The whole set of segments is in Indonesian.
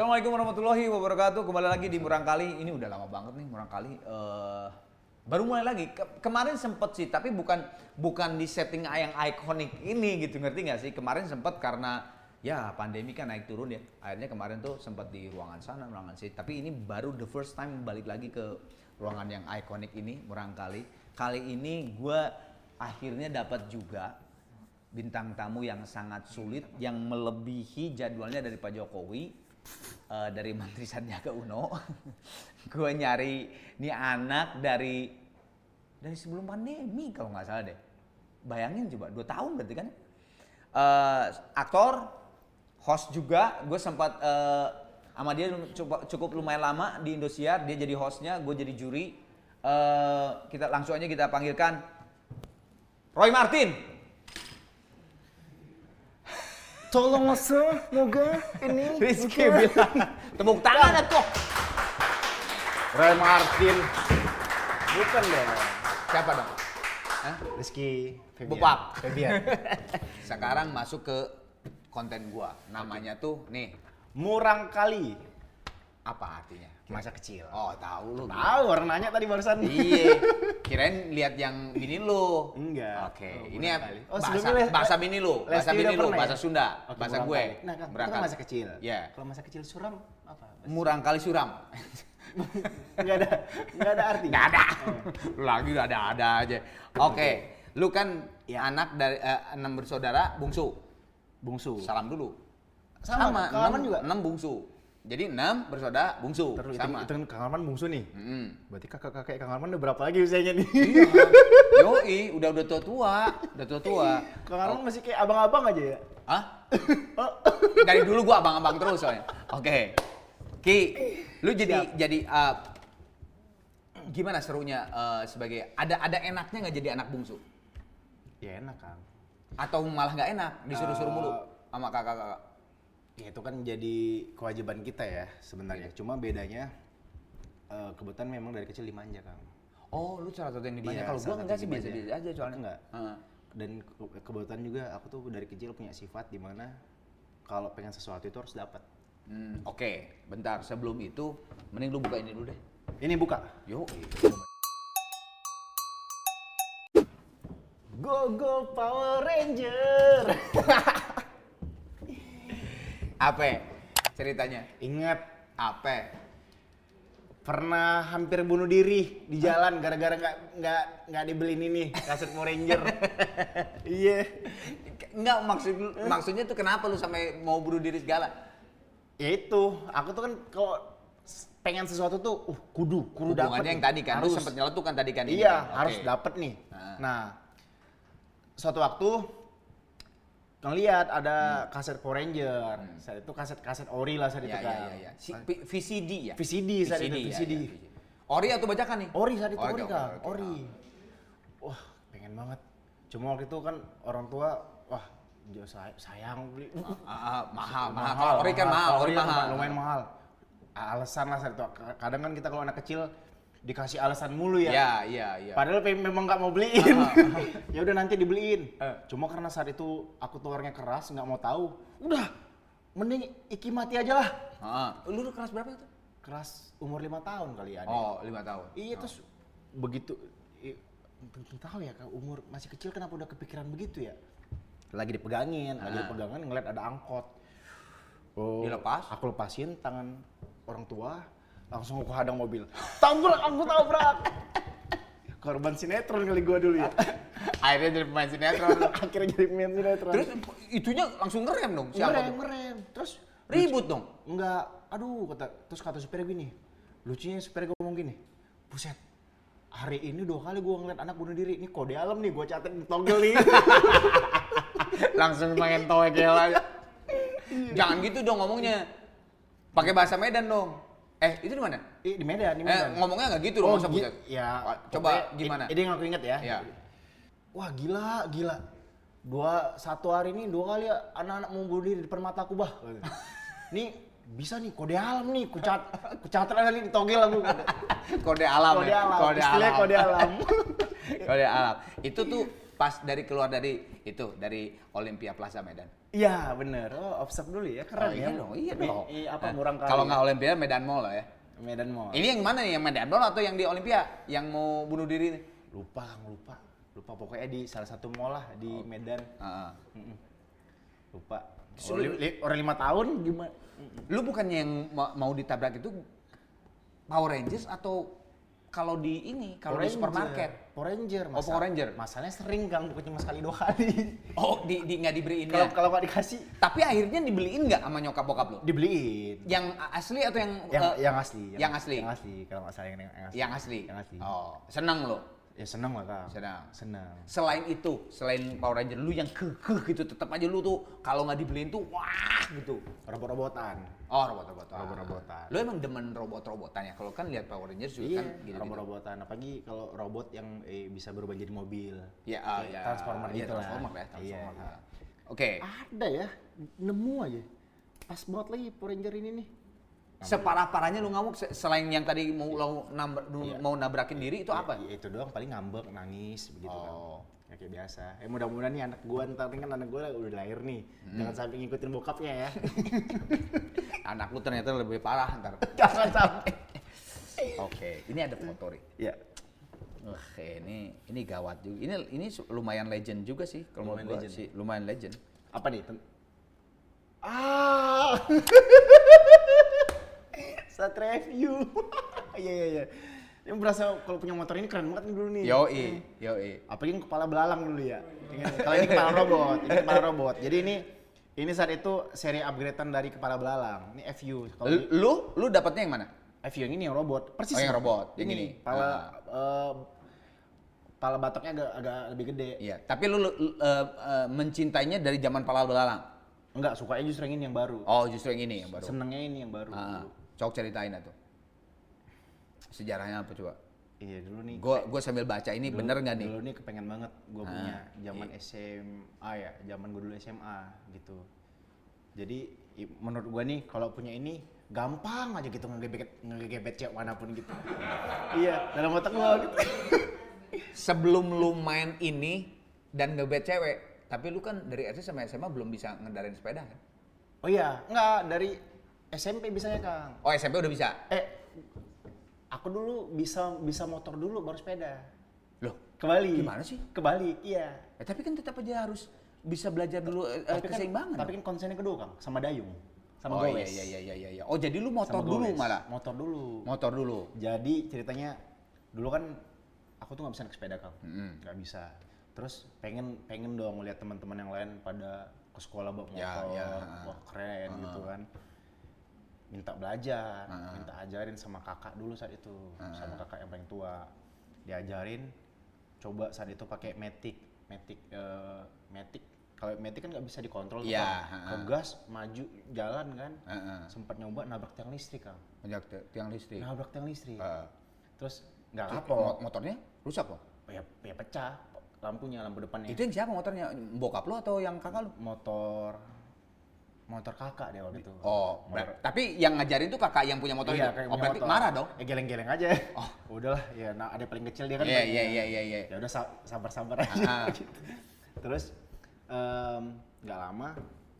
Assalamualaikum warahmatullahi wabarakatuh. Kembali lagi di Murang Kali. Ini udah lama banget nih Murang Kali. Eh, baru mulai lagi. Ke- kemarin sempet sih, tapi bukan bukan di setting yang ikonik ini gitu. Ngerti nggak sih? Kemarin sempet karena ya pandemi kan naik turun ya. Akhirnya kemarin tuh sempet di ruangan sana, ruangan sini. Tapi ini baru the first time balik lagi ke ruangan yang ikonik ini, Murang Kali. Kali ini gue akhirnya dapat juga bintang tamu yang sangat sulit yang melebihi jadwalnya dari Pak Jokowi eh, dari Menteri Sandiaga Uno. gue nyari nih anak dari dari sebelum pandemi kalau nggak salah deh. Bayangin coba dua tahun berarti kan? Eh, aktor, host juga. Gue sempat eh, sama dia cukup, lumayan lama di Indosiar. Dia jadi hostnya, gue jadi juri. Eh, kita langsung aja kita panggilkan Roy Martin. Tolong mas, moga ini. Rizky bilang tepuk tangan ya kok. Roy Martin. Bukan dong. Siapa dong? Hah? Rizky Febian. Bupak. Febian. Sekarang masuk ke konten gua. Namanya tuh nih Murang kali. apa artinya? Masa kecil. Oh tahu lu. Tahu orang nanya tadi barusan. Iya. Kirain lihat yang bini lu. Enggak. Oke. Oh, ini kali. Oh, bahasa, les- bahasa bini lu. Bahasa bini lu. Bahasa ya? Sunda. Oke, bahasa gue. kali. Nah, kan, itu kan Berangkat. masa kecil. Iya. Kalau masa kecil suram apa? Murang kali suram. Enggak ada, enggak ada arti. Gak ada. Oh. Lu lagi udah ada-ada aja. Oke. Lu kan anak dari eh, enam bersaudara bungsu. Bungsu. Salam dulu. Sama, Kang Arman enam- juga? Enam bungsu. Jadi enam bersaudara bungsu. Terus itu, sama. itu kan Kang Arman bungsu nih. Mm-mm. Berarti kakak-kakak Kang Arman udah berapa lagi usianya nih? Iya. Yoi, udah udah tua tua, udah tua tua. Kang Arman masih kayak abang-abang aja ya? Hah? Oh. Dari dulu gua abang-abang terus soalnya. Oke. Ki, lu jadi jadi uh, gimana serunya uh, sebagai ada ada enaknya nggak jadi anak bungsu? Ya enak Kang. Atau malah nggak enak disuruh-suruh mulu Eh, sama kakak-kakak? Ya itu kan jadi kewajiban kita ya sebenarnya. Cuma bedanya eh, kebetulan memang dari kecil dimanja Kang. Oh, lu salah satu yang dimanja. Iya, Kalau gua enggak sih biasa-biasa aja soalnya. Enggak. Heeh. Dan ke- kebetulan juga aku tuh dari kecil punya sifat di mana kalau pengen sesuatu itu harus dapat. Hmm, Oke, bentar. Sebelum itu, mending lu buka ini dulu deh. Ini buka. Yuk. Go go Power Ranger. Apa ceritanya? Ingat Apa? pernah hampir bunuh diri di jalan gara-gara nggak nggak nggak dibeliin ini kaset Power Ranger. Iya. Enggak maksud maksudnya tuh kenapa lu sampai mau bunuh diri segala? Ya itu, aku tuh kan kalau pengen sesuatu tuh, uh kudu, kudu. Hubungannya yang tadi kan, harus. sempet nyeletuk kan tadi kan Iya, kan? Harus dapet nih. Nah. Nah, suatu waktu ngeliat ada kaset Power Ranger. Saat itu kaset-kaset ori lah saat Hmm. Iya, itu iya, kan. iya, iya. Si, P- VCD ya? VCD saat itu, ya, VCD. ya, Ori atau bajakan nih? Ori saat itu, ori oke, kan, oke. ori. Wah, pengen banget. Cuma waktu itu kan orang tua, wah, jauh say- sayang beli. Ah, ah, mahal, mahal. Kalau ori kan mahal, ori kan mahal. Lumayan mahal. Alasan lah saat itu. Kadang kan kita kalau anak kecil dikasih alasan mulu ya. Iya, iya, iya. Padahal pe- memang nggak mau beliin. Ah, ya udah nanti dibeliin. Eh. Cuma karena saat itu aku tuh orangnya keras, nggak mau tahu. Udah, mending iki mati aja lah. Ah, lu lu kelas berapa itu? Keras umur lima tahun kali ya. Oh, lima tahun. Iya terus begitu tahu ya umur masih kecil kenapa udah kepikiran begitu ya? Lagi dipegangin, lagi Ah. dipegangin ngeliat ada angkot. Oh, Dilepas? Aku lepasin tangan orang tua, langsung aku hadang mobil. Tabrak, aku tabrak. Korban sinetron kali gua dulu ya. Akhirnya jadi pemain sinetron. Akhirnya jadi pemain sinetron. Terus itunya langsung ngerem dong. Siapa ngerem, tuh? ngerem. Terus Ribut dong. Enggak, aduh kata terus kata supir gini. Lucunya supir gue ngomong gini. Buset. Hari ini dua kali gua ngeliat anak bunuh diri. Ini kode alam nih, gua catat di togel nih. Langsung main toek ya aja. Jangan gitu dong ngomongnya. Pakai bahasa Medan dong. Eh, itu di mana? Ih, di Medan, Eh, di Medan. ngomongnya nggak gitu dong, masa gi- ya. Coba pokoknya gimana? Ini yang aku inget ya. Iya. Wah gila, gila. Dua, satu hari ini dua kali ya anak-anak mau bunuh diri di depan mataku bah. Nih bisa nih kode alam nih, ku cat, ku catat kali di togel aku. Kode alam Kode ya. alam, Kode alam. kode alam. kode alam. Itu tuh pas dari keluar dari itu dari Olympia Plaza Medan. Iya bener. Oh observe dulu ya keren Oh, ya. iya dong, iya dong. i- apa Eh, murang kali. Kalau ya? nggak Olimpiade Medan Mall lah ya. Medan Mall. Ini yang mana nih? Yang Medan Mall atau yang di Olimpia? Yang mau bunuh diri nih? lupa Kang, lupa. Lupa pokoknya di salah satu mall lah di Oh. Medan. Mm-mm. Lupa. Oh, li- li- orang lima tahun gimana? Lu bukannya yang ma- mau ditabrak itu Power Rangers atau kalau di ini kalau di supermarket? Power Ranger. Oh, Power Ranger. Masalahnya sering Kang, bukan cuma sekali dua kali. Oh, di di nggak dibeliin Kalau ya? kalau nggak dikasih Tapi akhirnya dibeliin nggak sama nyokap bokap lu? dibeliin. Yang asli atau yang Yang eh, yang asli. yang asli? Yang asli. Kalau nggak salah yang, yang asli. yang asli? Yang asli. Oh, seneng lo. Ya seneng lah. Senang. Seneng. Selain itu, selain Power Ranger, lu yang kekeh gitu, tetap aja lu tuh kalau nggak dibeliin tuh wah gitu. Robot-robotan. Oh, robot-robotan. Robot-robotan. Lu emang demen robot-robotan ya? Kalau kan lihat Power Rangers juga Iya, kan gitu. robot-robotan. Apalagi kalau robot yang eh, bisa berubah jadi mobil. Ya, Kayak ya. Transformer Iya, gitu lah. Transformer ya, Iya, Transformer. iya. Oke. Ada ya, nemu aja. Pas banget lagi Power Ranger ini nih. Separah-parahnya lu ngamuk se- selain yang tadi mau lu nambra- lu Iya. mau nabrakin diri itu apa? Ya, itu doang paling ngambek, nangis begitu Oh. kan. Ya, kayak biasa. Eh mudah-mudahan nih anak gua ntar kan anak gua udah lahir nih. Hmm. Jangan sampai ngikutin bokapnya ya. Anak lu ternyata lebih parah ntar. Jangan sampai. Oke, ini ada foto nih. Ya. Oke, ini ini gawat juga. Ini ini lumayan legend juga sih kalau Lumayan gua legend. sih, lumayan legend. Apa nih? Ten- ah. Saat review. Iya iya iya. Yang berasa kalau punya motor ini keren banget nih dulu nih. Yoi, yoi. Apalagi yang kepala belalang dulu ya. Kalau ini kepala robot, ini kepala robot. Jadi ini ini saat itu seri upgradean dari kepala belalang. Ini FU. Kalau L- Lu lu dapatnya yang mana? FU yang ini yang robot. Persis. Oh, yang robot, yang ini. Pala Ah. eh, pala batoknya agak agak lebih gede. Iya, tapi lu, lu, eh, eh, mencintainya dari zaman palal belalang. Enggak, sukanya justru yang ini yang baru. Oh, justru yang ini yang baru. Senengnya ini yang baru. Ah, cok ceritain atuh. Sejarahnya apa coba? Iya dulu nih. Gua gua sambil baca ini Dulu- bener nggak nih? Dulu nih kepengen banget gue Ah, punya zaman iya. SMA ya, zaman gue dulu SMA gitu. Jadi menurut gue nih kalau punya ini gampang aja gitu ngegebet ngegebet cewek mana pun gitu. iya, dalam otak gue gitu. Sebelum lu main ini dan ngebet cewek, tapi lu kan dari SD sama SMA belum bisa ngendarin sepeda kan? Oh iya, enggak dari SMP bisanya Kang. Oh, SMP udah bisa. Eh, aku dulu bisa bisa motor dulu baru sepeda. Loh, Kebalik. Gimana sih? Kebalik, iya. eh, tapi kan tetap aja harus bisa belajar dulu eh, Tapi kan, keseimbangan. tapi kan konsennya kedua Kang, sama dayung. Sama oh gowes. iya iya iya iya iya. Oh, jadi lu motor Sama dulu malah. Motor dulu. Motor dulu. Jadi ceritanya dulu kan aku tuh nggak bisa naik sepeda kang, nggak bisa. Terus pengen pengen dong ngeliat teman-teman yang lain pada ke sekolah bawa motor, Ya, ya. wah keren gitu kan. Minta belajar, Ah. minta ajarin sama kakak dulu saat itu, Ah. sama kakak yang paling tua. Diajarin, coba saat itu pakai matic, matic, eh, matic. Kalau matic kan nggak bisa dikontrol, tuh, Iya, Kang. ah. ke gas, maju, jalan kan. Heeh. Sempat nyoba nabrak tiang listrik kang, Banyak ti- tiang listrik. nabrak tiang listrik. Eh, Terus nggak kapok, motornya rusak loh. ya, ya pecah lampunya lampu depannya Itu yang siapa motornya? Bokap lu atau yang kakak lu? motor motor kakak deh waktu itu Oh, motor, tapi yang ngajarin tuh kakak yang punya motor iya, itu. Oh, berarti motor. marah dong. ya geleng-geleng aja Oh. udahlah ya nah ada paling kecil dia kan Iya, iya, iya, iya, iya. ya udah sa- sabar-sabar aja Ah. gitu. terus em, nggak lama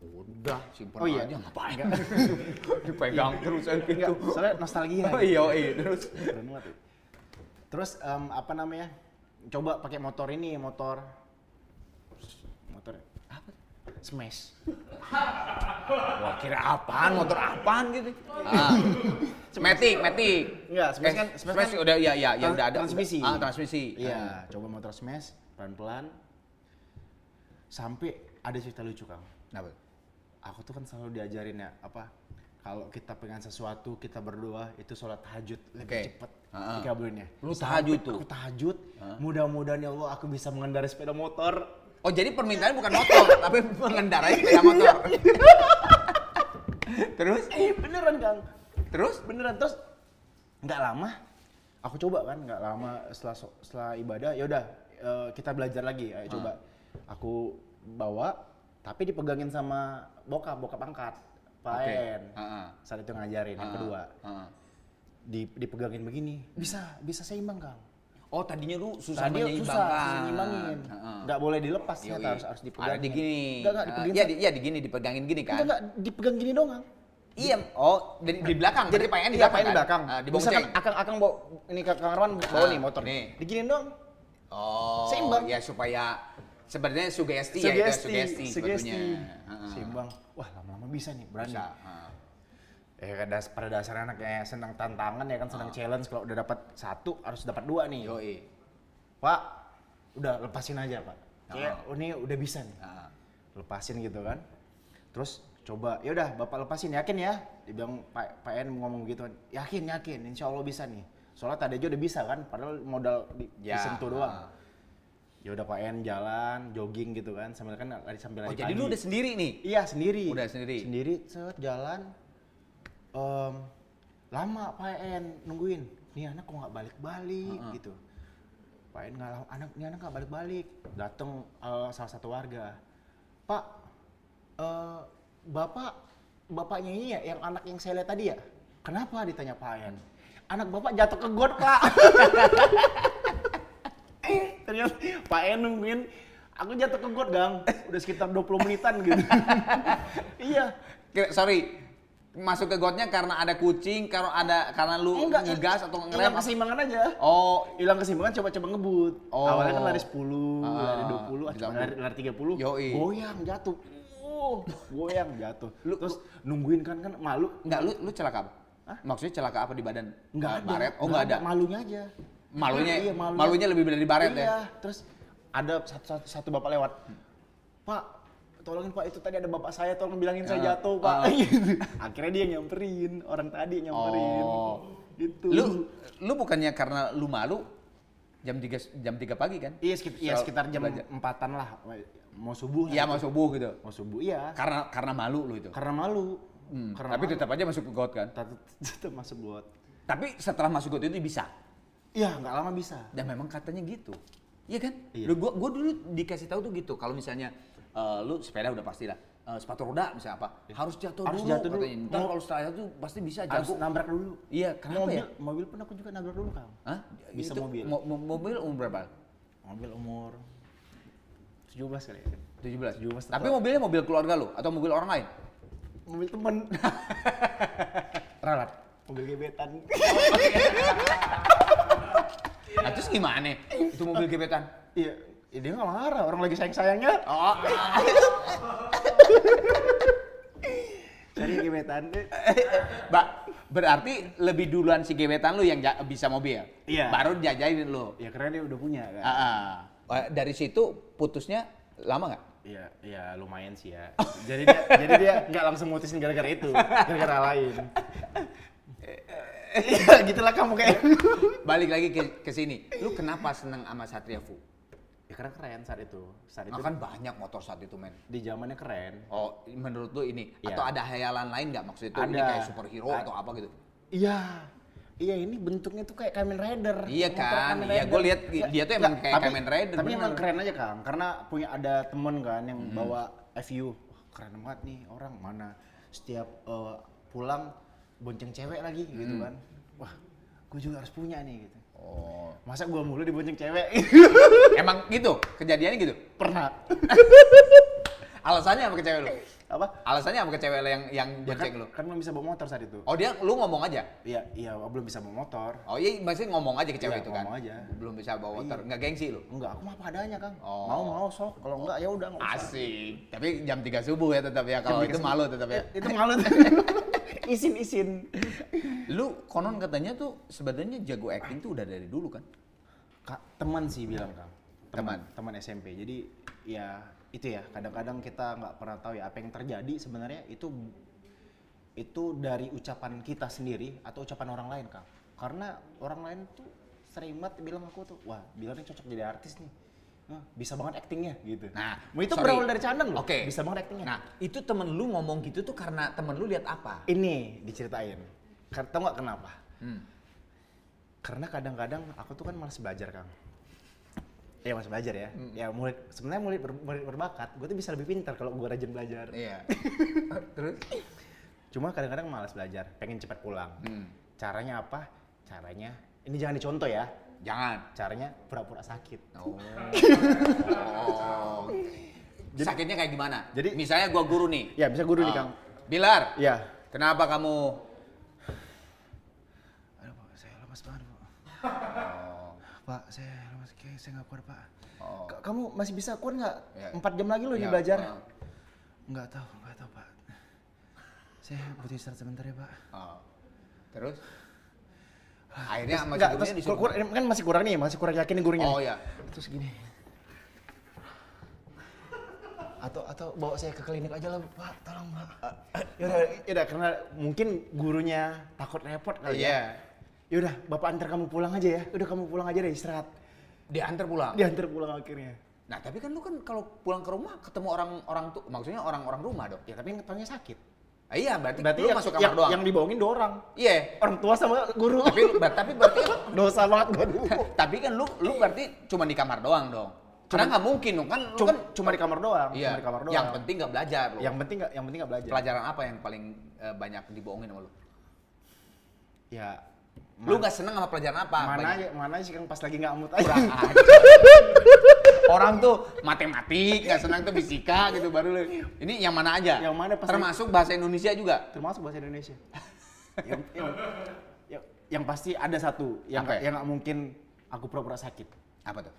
Udah, simpen Oh iya. aja ngapain? Enggak. Dipegang terus aja Enggak, gitu. soalnya nostalgia Oh iya, iya, terus. Keren banget ya. terus em, apa namanya coba pakai motor ini motor? Smash Wah, kira apaan? Motor apaan gitu? Ah. Matic, Matic. Enggak, Smash Eh, kan- Smash Smash kan udah ya ya ya trans- udah ada. transmisi. Ah, transmisi. Ah. Iya, coba motor smash pelan-pelan. Sampai ada cerita lucu, Kang. Kenapa? Aku tuh kan selalu diajarin ya, apa? Kalau kita pengen sesuatu, kita berdoa, itu sholat tahajud lebih Oke. cepat Ah, ah. dikabulin ya. Lu tahajud tuh? Aku tahajud, mudah-mudahan ya Allah aku bisa mengendarai sepeda motor. Oh, jadi permintaan bukan motor, tapi mengendarai sepeda motor. terus? Eh, beneran, Kang. Terus? Beneran terus nggak lama aku coba kan nggak lama setelah setelah ibadah ya udah eh, kita belajar lagi ayo coba aku bawa tapi dipegangin sama bokap bokap angkat Pak Oke. En Ah, ah. saat itu ngajarin yang Ah, kedua ah. di, dipegangin begini bisa bisa seimbang kang Oh tadinya lu susah Tadi menyeimbangkan. susah, susah nyimbangin. Nggak boleh dilepas ternyata harus harus dipegang. Ada di gini. Enggak, enggak, Ah, dipegangin. Iya, di, iya di gini, dipegangin gini kan. Enggak, enggak, dipegang gini doang. Iya, oh di, di belakang. Jadi Ian di iya, belakang. Pak Ian di kan? belakang. Ah, di Misalkan akang akang bawa ini Kang Arman bawa Ah, nih motor. nih. Diginin doang. Oh, Seimbang. ya supaya sebenarnya sugesti, ya itu sugesti, sugesti. sebetulnya. Heeh. Seimbang. Wah, lama-lama bisa nih, berani. Bisa. Eh kan das, pada dasarnya anak kayak senang tantangan ya kan senang challenge kalau udah dapat satu harus dapat dua nih. Yoi. Pak, udah lepasin aja pak. Kayak Ah. oh, ini udah bisa nih. Heeh. Lepasin gitu kan. Terus coba, ya udah bapak lepasin yakin ya. Dibilang Pak Pak En ngomong gitu kan. Yakin yakin, insya Allah bisa nih. Soalnya tadi aja udah bisa kan, padahal modal di, Ya, disentuh doang. ah. Ya udah Pak En jalan, jogging gitu kan, sambil kan lari sambil Oh, lari jadi pagi. lu udah sendiri nih? Iya sendiri. Udah sendiri? Sendiri, set jalan. Em, lama Pak En nungguin. Nih anak kok nggak balik-balik gitu. Pak En nggak anak nih anak nggak balik-balik. Datang eh, salah satu warga. Pak, eh, bapak bapaknya ini ya yang anak yang saya lihat tadi ya. Kenapa ditanya Pak En? Anak bapak jatuh ke got pak. Ternyata Pak En nungguin aku jatuh ke got gang. Udah sekitar 20 menitan gitu. iya. Sorry, masuk ke gotnya karena ada kucing, karena ada karena lu ngegas atau hilang ngerem? keseimbangan aja. Oh, Hilang keseimbangan coba-coba ngebut. Oh. Awalnya kan lari 10, Ah, lari 20, ah, cuma 30. lari, lari 30. Yoi. Goyang jatuh. Oh, goyang jatuh. Terus nungguin kan kan malu. enggak lu lu celaka apa? Maksudnya celaka apa di badan? Enggak ada. Baret? Oh, enggak ada. Malunya aja. Malunya, Iya, malunya. malunya lebih dari baret iya. ya? Terus ada satu, satu, satu bapak lewat. Pak, tolongin Pak itu tadi ada bapak saya tolong bilangin saya Ah, jatuh Pak. Gitu. Akhirnya dia nyamperin, orang tadi nyamperin. Oh. Gitu. Lu lu bukannya karena lu malu jam 3 jam 3 pagi kan? Iya sekitar, iya, sekitar jam empatan lah. Mau subuh. Iya mau subuh gitu. Mau subuh iya. Karena karena malu lu itu. Karena malu. Hmm, Karena tapi malu. tetap aja masuk got kan. tetap, masuk buat. Tapi setelah masuk got itu bisa. Iya, nggak lama bisa. Dan memang katanya gitu. Iya kan? Iya. Lu gua, gua dulu dikasih tahu tuh gitu. Kalau misalnya eh, lu sepeda udah pasti lah. Eh, sepatu roda misalnya apa? Harus jatuh Harus dulu jatuh dulu. katanya. Ntar kalau setelah itu pasti bisa Harus jago. nabrak dulu. Iya, kenapa mobil, ya? Mobil pun aku juga nabrak dulu, Kang. Hah? Bisa Itu mobil. mo- mo- mobil umur berapa? Mobil umur 17 kali ya. 17. 17 Tapi mobilnya mobil keluarga lu atau mobil orang lain? Mobil temen. Ralat. Mobil gebetan. Nah, terus gimana? Itu mobil gebetan. Iya. Ya, dia nggak marah, orang lagi sayang-sayangnya. Oh, Cari gebetan. Mbak, berarti lebih duluan si gebetan lu yang bisa mobil. Iya. Baru jajain lu. Ya karena dia udah punya kan. Ah, ah. Eh, Dari situ putusnya lama nggak? Iya, iya lumayan sih ya. jadi dia jadi dia nggak langsung mutusin gara-gara itu, gara-gara lain. Iya, gitulah kamu kayak. Balik lagi ke, ke sini. Lu kenapa seneng sama Satria Fu? Ya karena keren saat itu. Saat itu Nah, kan banyak motor saat itu, men. di zamannya keren. Oh, menurut lu ini Iya. atau ada hayalan lain nggak maksud itu ini Ada. kayak superhero A- atau apa gitu? Iya. Iya ini bentuknya tuh kayak Kamen Rider. Iya Motor kan? Iya, gua lihat dia tuh emang kayak tapi- Kamen Rider, Tapi emang keren aja Kang, karena punya ada temen kan yang bawa FU. Wah, keren banget nih orang mana setiap eh, pulang bonceng cewek lagi gitu kan. Wah, gue juga harus punya nih gitu. Oh. Masa gua mulu dibonceng cewek? Emang gitu? Kejadiannya gitu? Pernah. Alasannya apa ke cewek lu? Apa? Alasannya apa ke cewek lu yang yang Ya bonceng kan, lu? kan belum bisa bawa motor saat itu. Oh dia lu ngomong aja? Iya, iya belum bisa bawa motor. Oh iya maksudnya ngomong aja ke cewek Iya, itu kan? ngomong aja. Belum bisa bawa motor, nggak gengsi lu? Enggak, aku mah apa adanya, Kang. Oh. Mau mau sok, kalau enggak ya udah enggak usah. Asik. Tapi jam 3 subuh ya tetap ya. Kalau itu malu tetap ya. Itu malu. Isin-isin. Lu konon katanya tuh sebenarnya jago acting tuh udah dari dulu kan? Kak, teman sih bilang, Kang. Teman? Teman SMP. Jadi ya itu ya, kadang-kadang kita nggak pernah tahu ya apa yang terjadi sebenarnya itu itu dari ucapan kita sendiri atau ucapan orang lain, Kang. Karena orang lain tuh sering banget bilang aku tuh, wah, bilangnya cocok jadi artis nih. Nah, bisa banget actingnya gitu. Nah, itu sorry. berawal dari candang loh. Oke. Bisa banget actingnya. Nah, itu temen lu ngomong gitu tuh karena temen lu lihat apa? ini diceritain. Tahu nggak kenapa? Hmm. Karena kadang-kadang aku tuh kan malas belajar, Kang. Ya malas belajar ya. Hmm. Ya murid sebenarnya murid, ber- murid berbakat, gue tuh bisa lebih pintar kalau gue rajin belajar. Iya. Terus? Cuma kadang-kadang malas belajar, pengen cepat pulang. Hmm. Caranya apa? Caranya ini jangan dicontoh ya. Jangan. Caranya pura-pura sakit. Oh. Oh. Sakitnya kayak gimana? Jadi- misalnya gua guru nih. Ya bisa guru nih Ah. Kang. Bilar, Iya. kenapa kamu Aduh Pak, saya lemas banget Pak. Pak, saya lemas, kayak saya nggak kuat Pak. Oh. Ka- Kamu masih bisa kuat nggak? Ya. Empat jam lagi loh ini Ya, belajar. ah. Nggak tahu, nggak tahu Pak. Saya butuh istirahat sebentar ya Pak. Oh. Terus? Akhirnya sama si gurunya disuruh. kur- kur- kan masih kurang nih, masih kurang yakin nih gurunya. Oh nih. ya. Terus gini. Atau atau bawa saya ke klinik aja lah Pak, tolong Pak. Yaudah, yaudah karena mungkin gurunya takut repot kali Iya. ya. Yaudah, Bapak antar kamu pulang aja ya. Udah kamu pulang aja deh istirahat. Diantar pulang. Diantar pulang akhirnya. Nah, tapi kan lu kan kalau pulang ke rumah ketemu orang-orang tuh maksudnya orang-orang rumah dong. Ya tapi yang sakit. Ah, iya, berarti, Berarti lu yang, masuk kamar yang, doang. yang dibohongin dua orang. Iya. Orang tua sama guru. Tapi tapi berarti Dosa banget gua dulu. tapi kan lu lu berarti cuma di kamar doang dong. Karena nggak mungkin dong kan Cuma, kan cuma di kamar doang. iya. Cuma di kamar doang. Yang penting nggak belajar lu. yang penting nggak yang penting nggak belajar. Pelajaran apa yang paling eh, banyak dibohongin sama lu? Ya. Lu nggak seneng sama pelajaran apa? mana aja mana sih kan pas lagi nggak mood aja. Kurang. Orang tuh matematik, nggak senang tuh fisika gitu baru lu. Ini yang mana aja? Yang mana pas Termasuk bahasa Indonesia juga. Termasuk bahasa Indonesia. yang, yang, yang, yang pasti ada satu yang Apa ya? yang nggak mungkin aku pura-pura sakit. Apa tuh?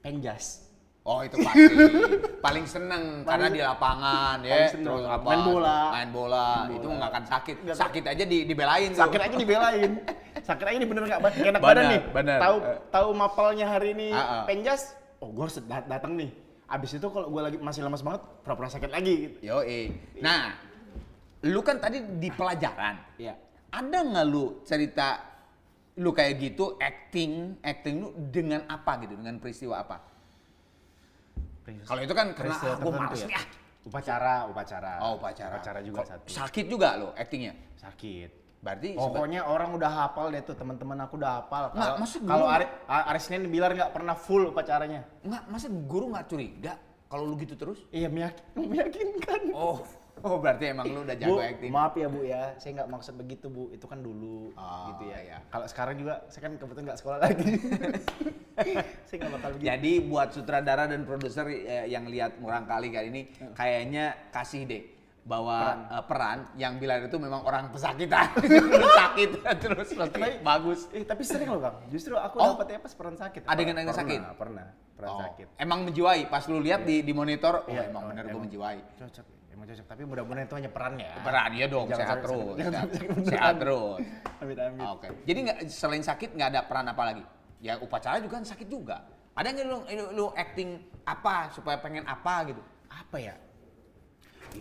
Penjas. Oh itu pasti paling seneng karena di lapangan ya paling seneng. terus apa Main bola. main bola, Main itu bola. nggak akan sakit Nggak sakit aja di dibelain tuh. Sakit aja dibelain. Sakit aja ini bener nggak enak Bener, badan nih. bener. Tahu Eh. tahu mapalnya hari ini Ah, ah. penjas. Oh gue harus dat- datang nih. Abis itu kalau gue lagi masih lemas banget, pura-pura sakit lagi. Gitu. Yo Nah, lu kan tadi di pelajaran. Iya. Ada nggak lu cerita lu kayak gitu acting acting lu dengan apa gitu dengan peristiwa apa? Kalau itu kan karena Peristiwa ah, gue males ya? nih ah. Upacara, upacara. Oh upacara. Upacara juga Kok satu. Sakit juga lo actingnya. Sakit. Berarti Pokoknya orang udah hafal deh tuh teman-teman aku udah hafal. Nggak, Kalau maksud kalau guru- Ari, Aris Senin bilar nggak pernah full upacaranya. nggak masa guru nggak curiga kalau lu gitu terus? Iya meyak- meyakinkan. Oh, oh berarti emang lu udah jago Bu, acting. maaf ya bu ya, saya nggak maksud begitu bu. Itu kan dulu Oh, gitu ya. iya. Kalau sekarang juga saya kan kebetulan nggak sekolah lagi. saya nggak bakal begitu. Jadi buat sutradara dan produser eh, yang lihat murang kali kali ini kayaknya kasih deh bahwa eh, peran, yang bilang itu memang orang pesakitan sakit terus Tapi- bagus. Eh, tapi sering loh kang. Justru aku Oh. dapetnya pas peran sakit. Adegan yang sakit? Pernah, peran Oh, sakit. Emang menjiwai pas lu lihat di di monitor, oh Iya, emang bener gue menjiwai. Cocok, emang cocok. Tapi mudah-mudahan itu hanya perannya. Peran ya dong, Jangan sehat terus, sehat, sehat terus. Amit amit. Oke. Jadi nggak selain sakit nggak ada peran apa lagi? Ya upacara juga kan sakit juga. Ada nggak lu, lu, lu acting apa supaya pengen apa gitu? Apa ya?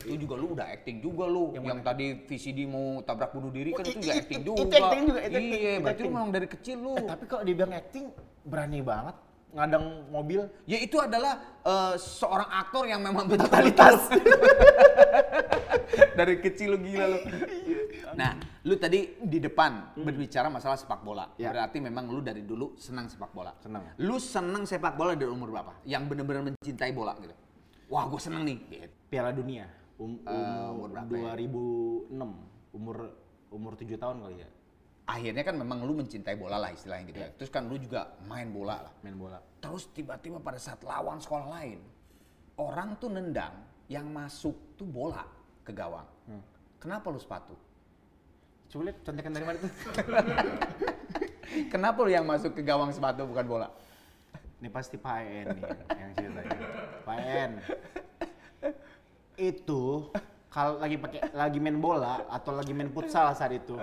Itu juga lu udah acting juga lu. Yang, tadi VCD mau tabrak bunuh diri kan itu juga i- acting juga. itu acting juga, Iya, berarti lu memang dari kecil lu. Eh, tapi kalau dibilang acting berani banget ngadang mobil Ya itu adalah eh, seorang aktor yang memang totalitas. dari kecil lu gila lu. Nah, lu tadi di depan berbicara masalah sepak bola. Ya. Berarti memang lu dari dulu senang sepak bola. Senang. Lu senang sepak bola dari umur berapa? Yang bener-bener mencintai bola gitu. Wah, gue seneng nih. Piala Dunia um, Eh, umur umur, berapa ya? 2006 umur umur 7 tahun kali ya Akhirnya kan memang lu mencintai bola lah istilahnya gitu ya. Terus kan lu juga main bola lah. main bola. Terus tiba-tiba pada saat lawan sekolah lain, orang tuh nendang yang masuk tuh bola ke gawang. Kenapa lu sepatu? Coba lihat contekan dari mana tuh? Kenapa lu yang masuk ke gawang sepatu bukan bola? Ini pasti Pak En nih yang ceritanya. Pak En. Itu kalau lagi pakai lagi main bola atau lagi main futsal saat itu.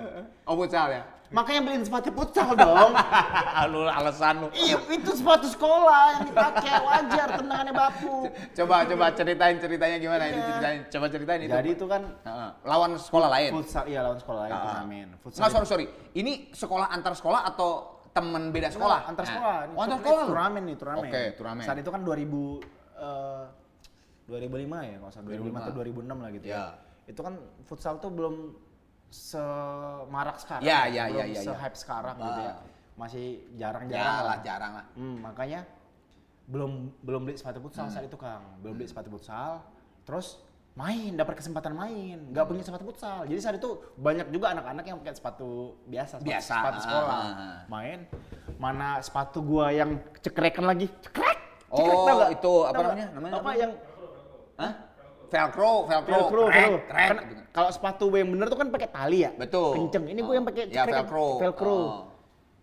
Oh futsal ya? Makanya beliin sepatu futsal dong. lu alasan lu. iya, itu sepatu sekolah yang dipakai wajar tendangannya bapu. Coba coba ceritain ceritanya gimana ini ceritain. Coba ceritain itu. Jadi itu kan lawan sekolah lain. futsal iya lawan sekolah lain Ah. turnamen. Futsal sorry sorry. Ini sekolah antar sekolah atau teman beda sekolah? Nah, antar Nah. sekolah. Oh, antar sekolah. Turnamen nih, turnamen. Oke, turnamen. Saat itu kan 2000 eh 2005 ya, kalau salah 2005 atau 2006 lah gitu Ya. ya. Itu kan futsal tuh belum semarak sekarang. Ya, ya, belum ya, ya, ya. se-hype sekarang gitu ya. Ah. Masih jarang-jarang Ya lah. jarang lah. Hmm, makanya belum belum beli sepatu futsal saat itu Kang. Belum beli sepatu futsal. Terus main, dapat kesempatan main, nggak punya sepatu futsal. Jadi saat itu banyak juga anak-anak yang pakai sepatu biasa, sepatu, Biasa. sepatu sekolah. Ah. Main, mana sepatu gua yang cekrekan lagi, cekrek. cekrek, Oh, tau nggak? itu apa nggak? namanya? Namanya apa apa? yang Hah? Velcro, velcro, velcro, krek, velcro. krek, Kan gitu. kalau sepatu yang bener tuh kan pakai tali ya. Betul. Kenceng. Ini Oh. yang pakai Ya, cekrekan, velcro. velcro. Oh.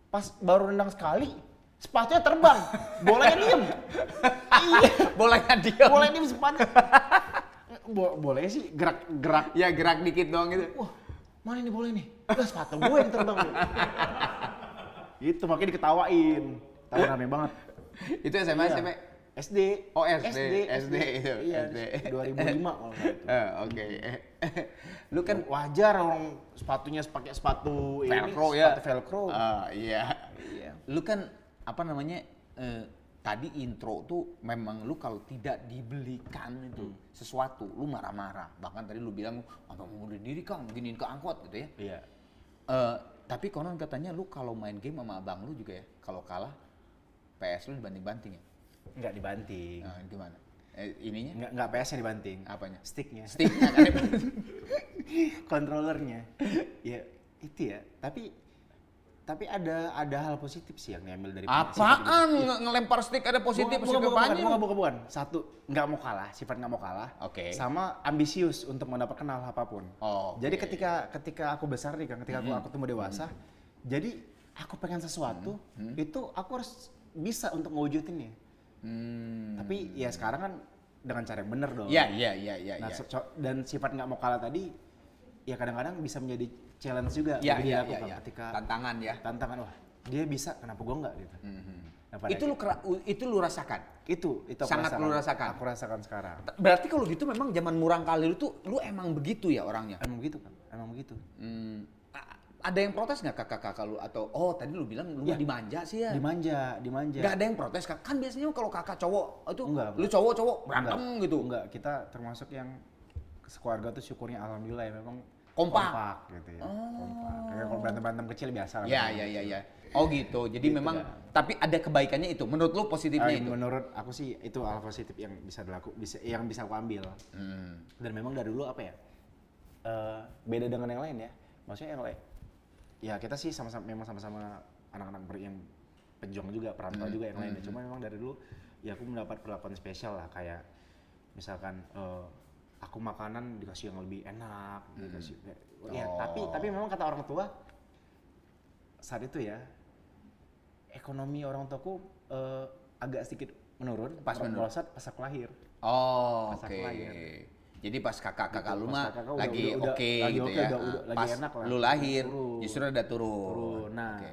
Pas baru nendang sekali, sepatunya terbang, bolanya diem. iya, Bolanya dia. bolanya diem sepatu. Bo boleh sih gerak-gerak Ya gerak dikit doang gitu. wah mana ini boleh nih udah sepatu gue yang terbang itu makanya diketawain tahu rame banget Itu SMA, Iya. SMP. SD Oh, SD, SD itu, iya SD. 2005 kalau nggak itu. Eh, Oke. Lu kan wajar orang sepatunya pakai sepatu velcro ini, ya. sepatu velcro Ah, iya. Iya. Lu kan apa namanya? eh, tadi intro tuh memang lu kalau tidak dibelikan itu Hmm. sesuatu, lu marah-marah. Bahkan tadi lu bilang, apa mau bunuh diri kang, giniin ke angkot gitu ya. iya Eh, tapi konon katanya lu kalau main game sama abang lu juga ya, kalau kalah PS lu dibanting-banting ya. Nggak dibanting Nah, gimana? Eh, ininya? nggak nggak PS nya dibanting Apanya? sticknya Sticknya kan? kontrolernya ya itu ya tapi tapi ada ada hal positif sih yang diambil dari Apaan nge- ngelempar stick ada positif bukan, positif bukan, bukan, apanya? bukan, bukan, bukan. Satu, nggak mau kalah, sifat nggak mau kalah. Oke. Sama ambisius untuk mendapatkan hal apa pun. Oh, Jadi oke. ketika ketika aku besar nih kan, ketika aku aku tumbuh dewasa, jadi aku pengen sesuatu, itu aku harus bisa untuk ngewujudinnya. Hmm. Tapi ya sekarang kan dengan cara yang bener dong. Iya, iya, iya, iya. Nah, so- dan sifat nggak mau kalah tadi, ya kadang-kadang bisa menjadi challenge juga Iya, iya, aku iya, Kak, iya. ketika tantangan ya. tantangan wah dia bisa kenapa gua nggak gitu. Mhm. Nah, pada Itu lu kera- u- itu lu rasakan. itu itu aku Sangat lu rasakan? Aku rasakan sekarang. Berarti kalau gitu memang zaman murang kali lu tuh lu emang begitu ya orangnya. Emang begitu kan? Emang begitu. Hmm. Ada yang protes nggak kakak-kakak lu atau oh tadi lu bilang lu Ya. dimanja sih ya? Dimanja, dimanja. Nggak ada yang protes kak. Kan biasanya kalau kakak cowok itu Enggak, lu cowok cowok Enggak. berantem gitu. Enggak, kita termasuk yang sekeluarga tuh syukurnya alhamdulillah ya memang Kompak. gitu ya. Kompak. Kayak kalau berantem-berantem kecil biasa lah. Ya ya ya ya. Oh gitu. Jadi Gitu, memang Kak. tapi ada kebaikannya itu. Menurut lu positifnya Eh, itu. menurut aku sih itu hal positif yang bisa dilaku bisa yang bisa aku ambil. Hmm. Dan memang dari dulu apa ya? eh, beda dengan yang lain ya. Maksudnya yang lain ya kita sih sama-sama memang sama-sama anak-anak ber- yang pejuang juga, perantau Hmm, juga yang lainnya. Cuma memang dari dulu ya aku mendapat perlakuan spesial lah kayak misalkan eh, aku makanan dikasih yang lebih enak, dikasih ya Oh. tapi tapi memang kata orang tua saat itu ya ekonomi orang tuaku eh, agak sedikit menurun Pas menurun. melosot pas aku lahir. Oh, Pas oke. aku lahir. Jadi pas kakak-kakak Gitu, lu mah udah- lagi udah- udah- oke lagi gitu oke, ya. udah- Ah, udah lagi pas enak lah. lu lahir Turun. justru ada turun. turun. Nah, Oke.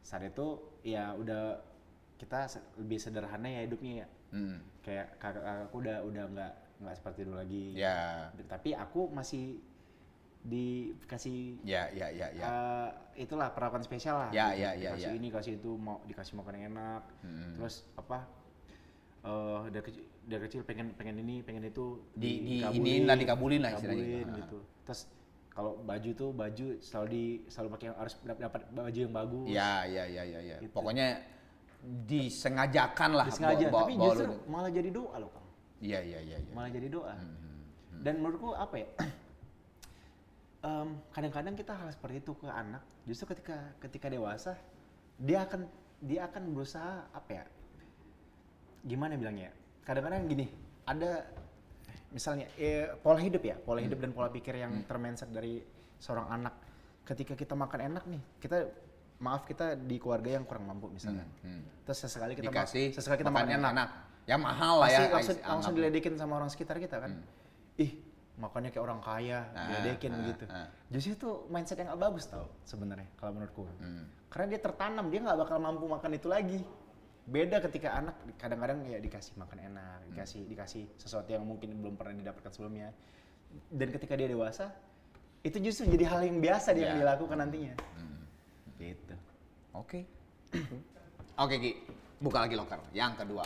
saat itu ya udah kita lebih sederhana ya hidupnya ya. Hmm. Kayak kakak kakakku udah udah nggak nggak seperti dulu lagi. Ya. Tapi aku masih dikasih Ya, ya, ya, ya. eh, itulah perlakuan spesial lah. Ya, ya, ya, Dikasih ya. ini, kasih itu, mau dikasih makan yang enak. Hmm. Terus apa? Eh dari kecil, dari kecil pengen pengen ini, pengen itu Di- di iniin lah, dikabulin lah istilahnya dikabulin gitu. gitu. Terus kalau baju tuh baju selalu di selalu pakai yang harus dap- dapat baju yang bagus. Ya, ya, ya, ya, ya. Gitu. Pokoknya disengajakan lah Disengaja, bawa- tapi bawa justru lu- malah jadi doa loh, Kang. Iya, iya, iya, iya. Malah jadi doa. Hmm. Dan menurutku apa ya? em, kadang-kadang kita hal seperti itu ke anak, justru ketika ketika dewasa dia akan dia akan berusaha apa ya? Gimana bilangnya? Kadang-kadang gini, ada misalnya eh, pola hidup ya, pola hidup dan pola pikir yang termenset dari seorang anak. Ketika kita makan enak nih, kita maaf kita di keluarga yang kurang mampu misalnya. Hmm, hmm. Terus sesekali kita ma- Dikasih sesekali kita makan makan enak, Ya mahal lah ya. langsung, langsung diledekin sama orang sekitar kita kan. Ih, makannya kayak orang kaya, Ah, diledekin ah, begitu. ah. Justru itu mindset yang gak bagus tau sebenarnya kalau menurutku. Hmm. Karena dia tertanam, dia nggak bakal mampu makan itu lagi. Beda ketika anak kadang-kadang ya dikasih makan enak, Hmm. dikasih dikasih sesuatu yang mungkin belum pernah didapatkan sebelumnya. Dan ketika dia dewasa, itu justru jadi hal yang biasa dia Ya. yang dilakukan nantinya. Hmm. Gitu. Oke. Oke, Ki. Buka lagi loker. Yang kedua.